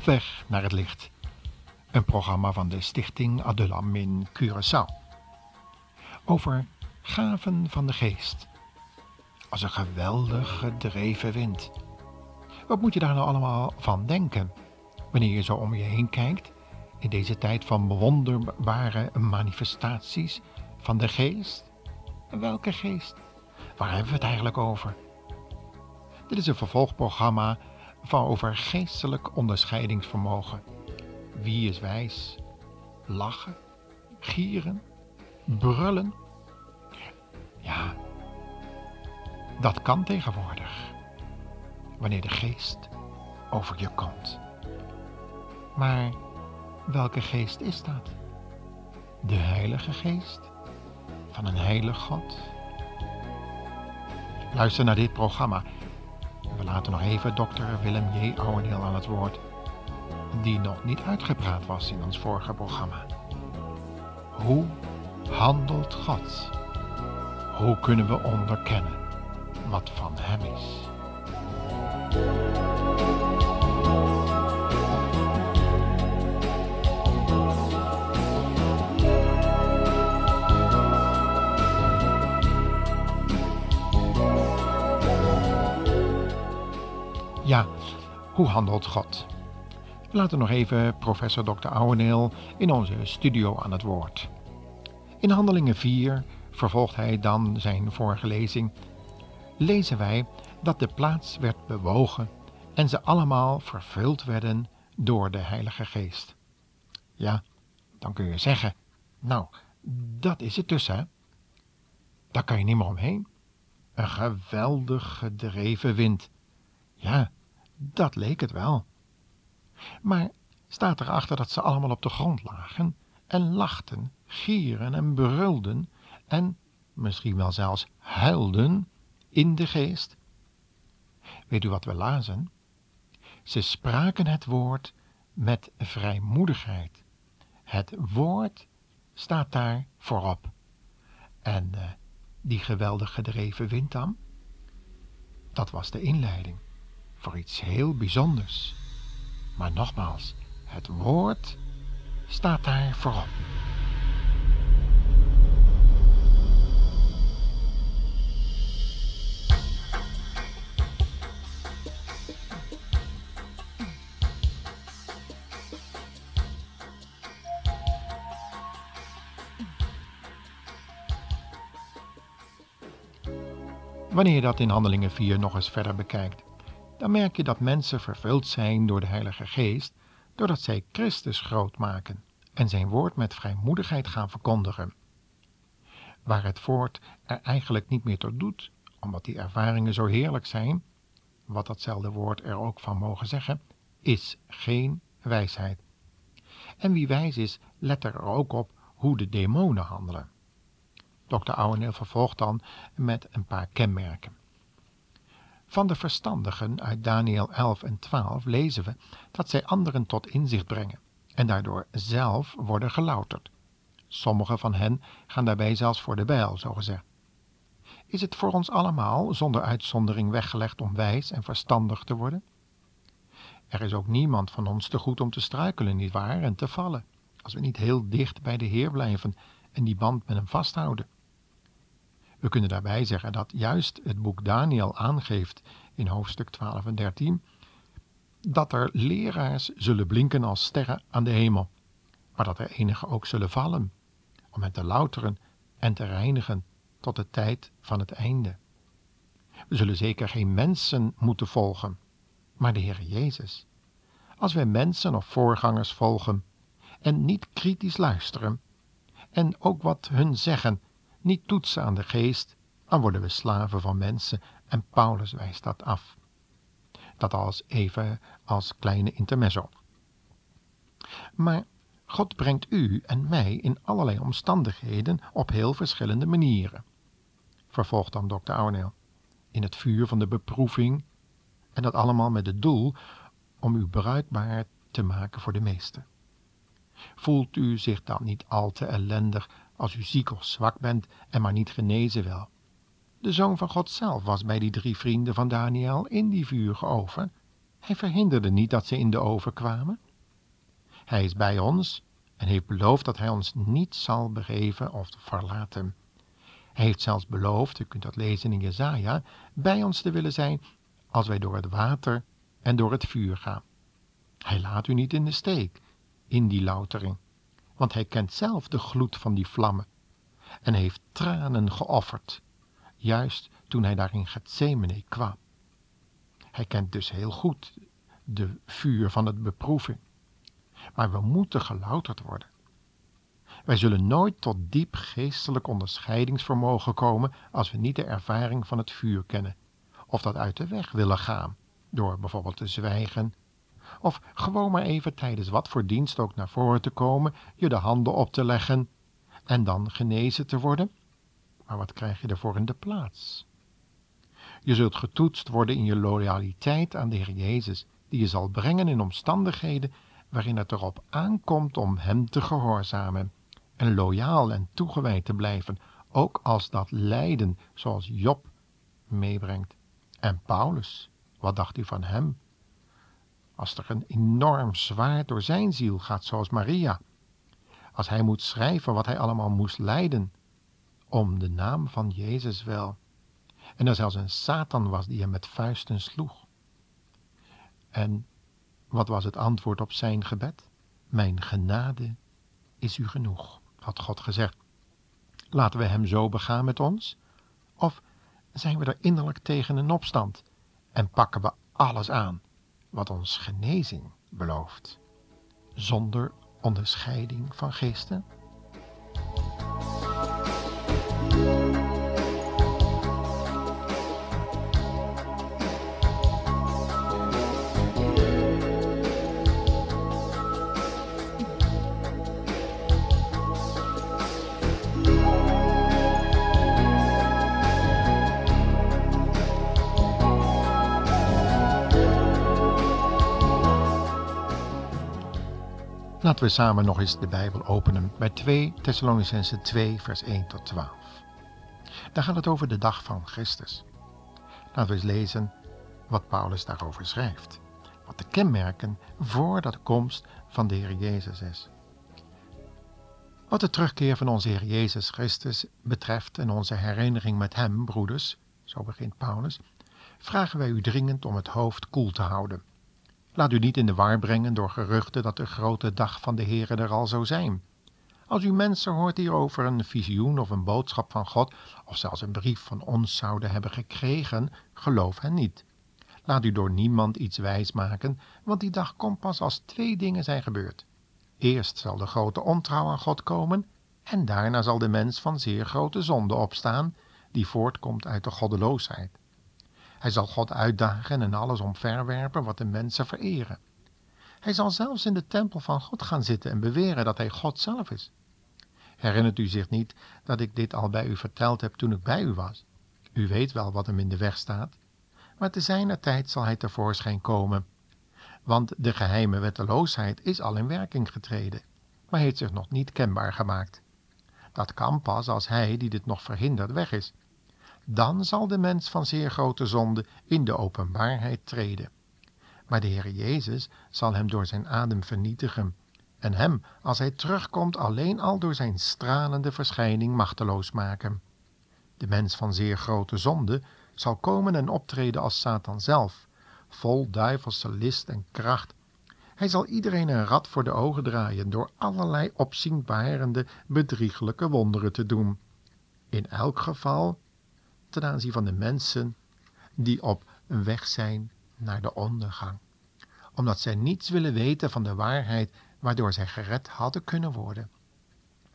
Op weg naar het licht. Een programma van de stichting Adulam in Curaçao. Over gaven van de geest. Als een geweldig gedreven wind. Wat moet je daar nou allemaal van denken? Wanneer je zo om je heen kijkt, in deze tijd van bewonderbare manifestaties van de geest? Welke geest? Waar hebben we het eigenlijk over? Dit is een vervolgprogramma van over geestelijk onderscheidingsvermogen. Wie is wijs? Lachen? Gieren? Brullen? Ja, dat kan tegenwoordig. Wanneer de geest over je komt. Maar welke geest is dat? De Heilige Geest? Van een heilig God? Luister naar dit programma. We laten nog even dokter Willem J. Ouweneel aan het woord, die nog niet uitgepraat was in ons vorige programma. Hoe handelt God? Hoe kunnen we onderkennen wat van Hem is? Ja, hoe handelt God? We laten nog even professor Dr. Ouweneel in onze studio aan het woord. In Handelingen 4, vervolgt hij dan zijn vorige lezing, lezen wij dat de plaats werd bewogen en ze allemaal vervuld werden door de Heilige Geest. Ja, dan kun je zeggen, nou, dat is het dus, hè? Daar kan je niet meer omheen. Een geweldig gedreven wind. Ja, dat leek het wel. Maar staat erachter dat ze allemaal op de grond lagen en lachten, gieren en brulden en misschien wel zelfs huilden in de geest? Weet u wat we lazen? Ze spraken het woord met vrijmoedigheid. Het woord staat daar voorop. En uh, die geweldig gedreven wind dan? Dat was de inleiding voor iets heel bijzonders. Maar nogmaals, het woord staat daar voorop. Wanneer je dat in Handelingen 4 nog eens verder bekijkt, dan merk je dat mensen vervuld zijn door de Heilige Geest, doordat zij Christus groot maken en zijn woord met vrijmoedigheid gaan verkondigen. Waar het woord er eigenlijk niet meer toe doet, omdat die ervaringen zo heerlijk zijn, wat datzelfde woord er ook van mogen zeggen, is geen wijsheid. En wie wijs is, let er ook op hoe de demonen handelen. Dr. Ouweneel vervolgt dan met een paar kenmerken. Van de verstandigen uit Daniel 11 en 12 lezen we dat zij anderen tot inzicht brengen en daardoor zelf worden gelouterd. Sommigen van hen gaan daarbij zelfs voor de bijl, zo gezegd. Is het voor ons allemaal zonder uitzondering weggelegd om wijs en verstandig te worden? Er is ook niemand van ons te goed om te struikelen, nietwaar, en te vallen, als we niet heel dicht bij de Heer blijven en die band met hem vasthouden. We kunnen daarbij zeggen dat juist het boek Daniel aangeeft in hoofdstuk 12 en 13 dat er leraars zullen blinken als sterren aan de hemel, maar dat er enige ook zullen vallen, om hen te louteren en te reinigen tot de tijd van het einde. We zullen zeker geen mensen moeten volgen, maar de Heer Jezus. Als wij mensen of voorgangers volgen en niet kritisch luisteren en ook wat hun zeggen niet toetsen aan de geest, dan worden we slaven van mensen en Paulus wijst dat af. Dat als even als kleine intermezzo. Maar God brengt u en mij in allerlei omstandigheden op heel verschillende manieren. Vervolgt dan dokter Arneel. In het vuur van de beproeving en dat allemaal met het doel om u bruikbaar te maken voor de meesten. Voelt u zich dan niet al te ellendig als u ziek of zwak bent en maar niet genezen wil. De Zoon van God zelf was bij die drie vrienden van Daniel in die vuur Hij verhinderde niet dat ze in de oven kwamen. Hij is bij ons en heeft beloofd dat hij ons niet zal begeven of verlaten. Hij heeft zelfs beloofd, u kunt dat lezen in Jezaja, bij ons te willen zijn als wij door het water en door het vuur gaan. Hij laat u niet in de steek, in die loutering, want hij kent zelf de gloed van die vlammen en heeft tranen geofferd, juist toen hij daar in Gethsemane kwam. Hij kent dus heel goed de vuur van het beproeving. Maar we moeten gelouterd worden. Wij zullen nooit tot diep geestelijk onderscheidingsvermogen komen als we niet de ervaring van het vuur kennen, of dat uit de weg willen gaan, door bijvoorbeeld te zwijgen, of gewoon maar even tijdens wat voor dienst ook naar voren te komen, je de handen op te leggen en dan genezen te worden. Maar wat krijg je ervoor in de plaats? Je zult getoetst worden in je loyaliteit aan de Heer Jezus, die je zal brengen in omstandigheden waarin het erop aankomt om Hem te gehoorzamen en loyaal en toegewijd te blijven, ook als dat lijden, zoals Job meebrengt. En Paulus, wat dacht u van hem? Als er een enorm zwaard door zijn ziel gaat, zoals Maria. Als hij moet schrijven wat hij allemaal moest lijden, om de naam van Jezus wel. En er zelfs een Satan was die hem met vuisten sloeg. En wat was het antwoord op zijn gebed? Mijn genade is u genoeg, had God gezegd. Laten we hem zo begaan met ons? Of zijn we er innerlijk tegen een opstand en pakken we alles aan wat ons genezing belooft, zonder onderscheiding van geesten? Laten we samen nog eens de Bijbel openen bij 2 Thessalonicense 2 vers 1 tot 12. Daar gaat het over de dag van Christus. Laten we eens lezen wat Paulus daarover schrijft. Wat de kenmerken voor de komst van de Heer Jezus is. Wat de terugkeer van onze Heer Jezus Christus betreft en onze herinnering met Hem, broeders, zo begint Paulus, vragen wij u dringend om het hoofd koel te houden Laat u niet in de war brengen door geruchten dat de grote dag van de Heere er al zou zijn. Als u mensen hoort hierover een visioen of een boodschap van God, of zelfs een brief van ons zouden hebben gekregen, geloof hen niet. Laat u door niemand iets wijs maken, want die dag komt pas als twee dingen zijn gebeurd. Eerst zal de grote ontrouw aan God komen, en daarna zal de mens van zeer grote zonde opstaan, die voortkomt uit de goddeloosheid. Hij zal God uitdagen en alles omverwerpen wat de mensen vereren. Hij zal zelfs in de tempel van God gaan zitten en beweren dat hij God zelf is. Herinnert u zich niet dat ik dit al bij u verteld heb toen ik bij u was? U weet wel wat hem in de weg staat. Maar te zijner tijd zal hij tevoorschijn komen. Want de geheime wetteloosheid is al in werking getreden, maar heeft zich nog niet kenbaar gemaakt. Dat kan pas als hij die dit nog verhindert weg is dan zal de mens van zeer grote zonde in de openbaarheid treden. Maar de Heer Jezus zal hem door zijn adem vernietigen en hem, als hij terugkomt, alleen al door zijn stralende verschijning machteloos maken. De mens van zeer grote zonde zal komen en optreden als Satan zelf, vol duivelse list en kracht. Hij zal iedereen een rad voor de ogen draaien door allerlei opzienbarende, bedrieglijke wonderen te doen. In elk geval ten aanzien van de mensen die op weg zijn naar de ondergang, omdat zij niets willen weten van de waarheid waardoor zij gered hadden kunnen worden.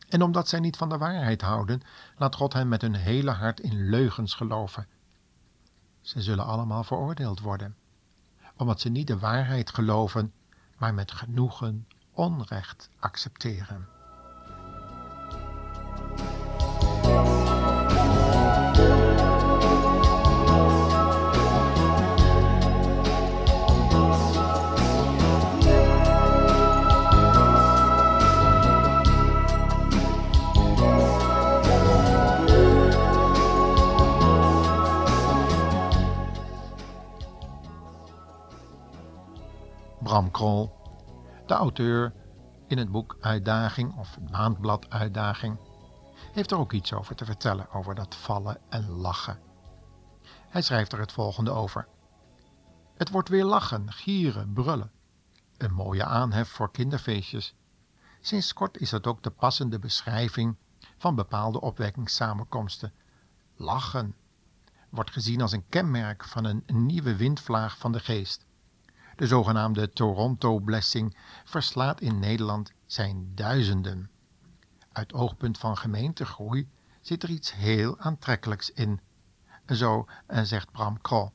En omdat zij niet van de waarheid houden, laat God hen met hun hele hart in leugens geloven. Ze zullen allemaal veroordeeld worden, omdat ze niet de waarheid geloven, maar met genoegen onrecht accepteren. Bram Krol, de auteur in het boek Uitdaging of maandblad Uitdaging, heeft er ook iets over te vertellen over dat vallen en lachen. Hij schrijft er het volgende over. Het wordt weer lachen, gieren, brullen. Een mooie aanhef voor kinderfeestjes. Sinds kort is het ook de passende beschrijving van bepaalde opwekkingssamenkomsten. Lachen wordt gezien als een kenmerk van een nieuwe windvlaag van de geest. De zogenaamde Toronto Blessing verslaat in Nederland zijn duizenden. Uit oogpunt van gemeentegroei zit er iets heel aantrekkelijks in. Zo zegt Bram Krol.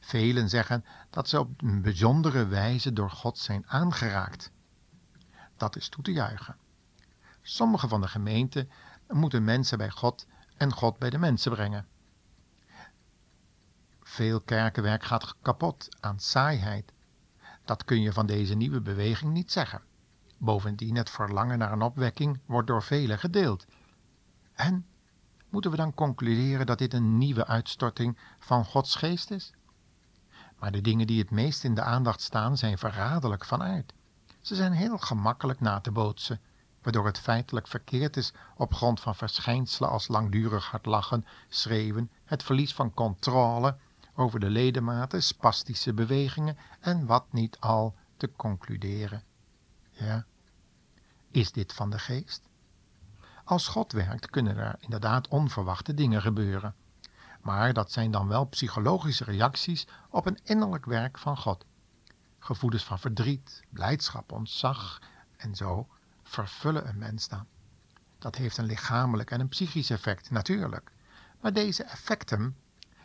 Velen zeggen dat ze op een bijzondere wijze door God zijn aangeraakt. Dat is toe te juichen. Sommige van de gemeenten moeten mensen bij God en God bij de mensen brengen. Veel kerkenwerk gaat kapot aan saaiheid. Dat kun je van deze nieuwe beweging niet zeggen. Bovendien, het verlangen naar een opwekking wordt door velen gedeeld. En moeten we dan concluderen dat dit een nieuwe uitstorting van Gods geest is? Maar de dingen die het meest in de aandacht staan zijn verraderlijk van aard. Ze zijn heel gemakkelijk na te bootsen, waardoor het feitelijk verkeerd is op grond van verschijnselen als langdurig hard lachen, schreeuwen, het verlies van controle over de ledematen, spastische bewegingen en wat niet al te concluderen. Ja, is dit van de geest? Als God werkt kunnen er inderdaad onverwachte dingen gebeuren. Maar dat zijn dan wel psychologische reacties op een innerlijk werk van God. Gevoelens van verdriet, blijdschap, ontzag en zo vervullen een mens dan. Dat heeft een lichamelijk en een psychisch effect, natuurlijk. Maar deze effecten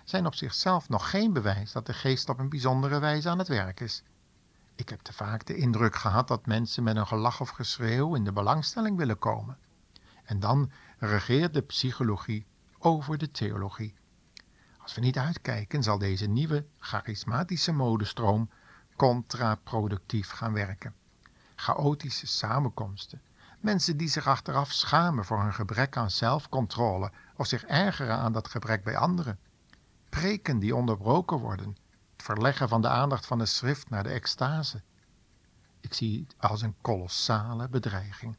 zijn op zichzelf nog geen bewijs dat de geest op een bijzondere wijze aan het werk is. Ik heb te vaak de indruk gehad dat mensen met een gelach of geschreeuw in de belangstelling willen komen. En dan regeert de psychologie over de theologie. Als we niet uitkijken, zal deze nieuwe charismatische modestroom contraproductief gaan werken. Chaotische samenkomsten, mensen die zich achteraf schamen voor hun gebrek aan zelfcontrole of zich ergeren aan dat gebrek bij anderen preken die onderbroken worden, het verleggen van de aandacht van de schrift naar de extase. Ik zie het als een kolossale bedreiging.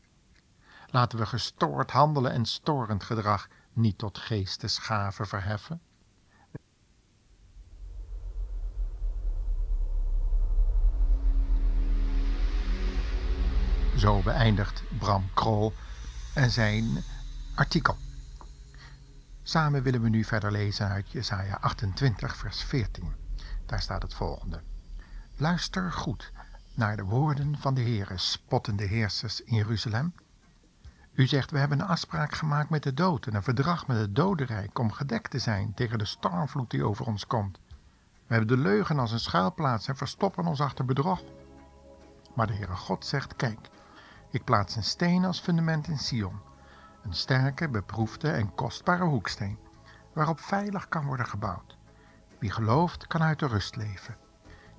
Laten we gestoord handelen en storend gedrag niet tot geestesgaven verheffen. Zo beëindigt Bram Krol zijn artikel. Samen willen we nu verder lezen uit Jesaja 28, vers 14. Daar staat het volgende. Luister goed naar de woorden van de Heere, spottende heersers in Jeruzalem. U zegt, we hebben een afspraak gemaakt met de dood en een verdrag met het dodenrijk om gedekt te zijn tegen de stormvloed die over ons komt. We hebben de leugen als een schuilplaats en verstoppen ons achter bedrog. Maar de Heere God zegt, kijk, ik plaats een steen als fundament in Sion een sterke, beproefde en kostbare hoeksteen, waarop veilig kan worden gebouwd. Wie gelooft, kan uit de rust leven.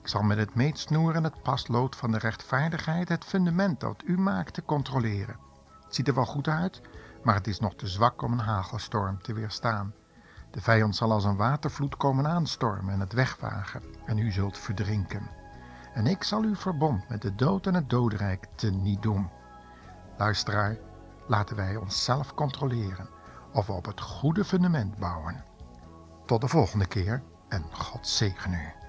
Ik zal met het meetsnoer en het paslood van de rechtvaardigheid het fundament dat u maakt controleren. Het ziet er wel goed uit, maar het is nog te zwak om een hagelstorm te weerstaan. De vijand zal als een watervloed komen aanstormen en het wegwagen, en u zult verdrinken. En ik zal uw verbond met de dood en het dodenrijk te niet doen. Luisteraar, laten wij onszelf controleren of we op het goede fundament bouwen. Tot de volgende keer en God zegen u.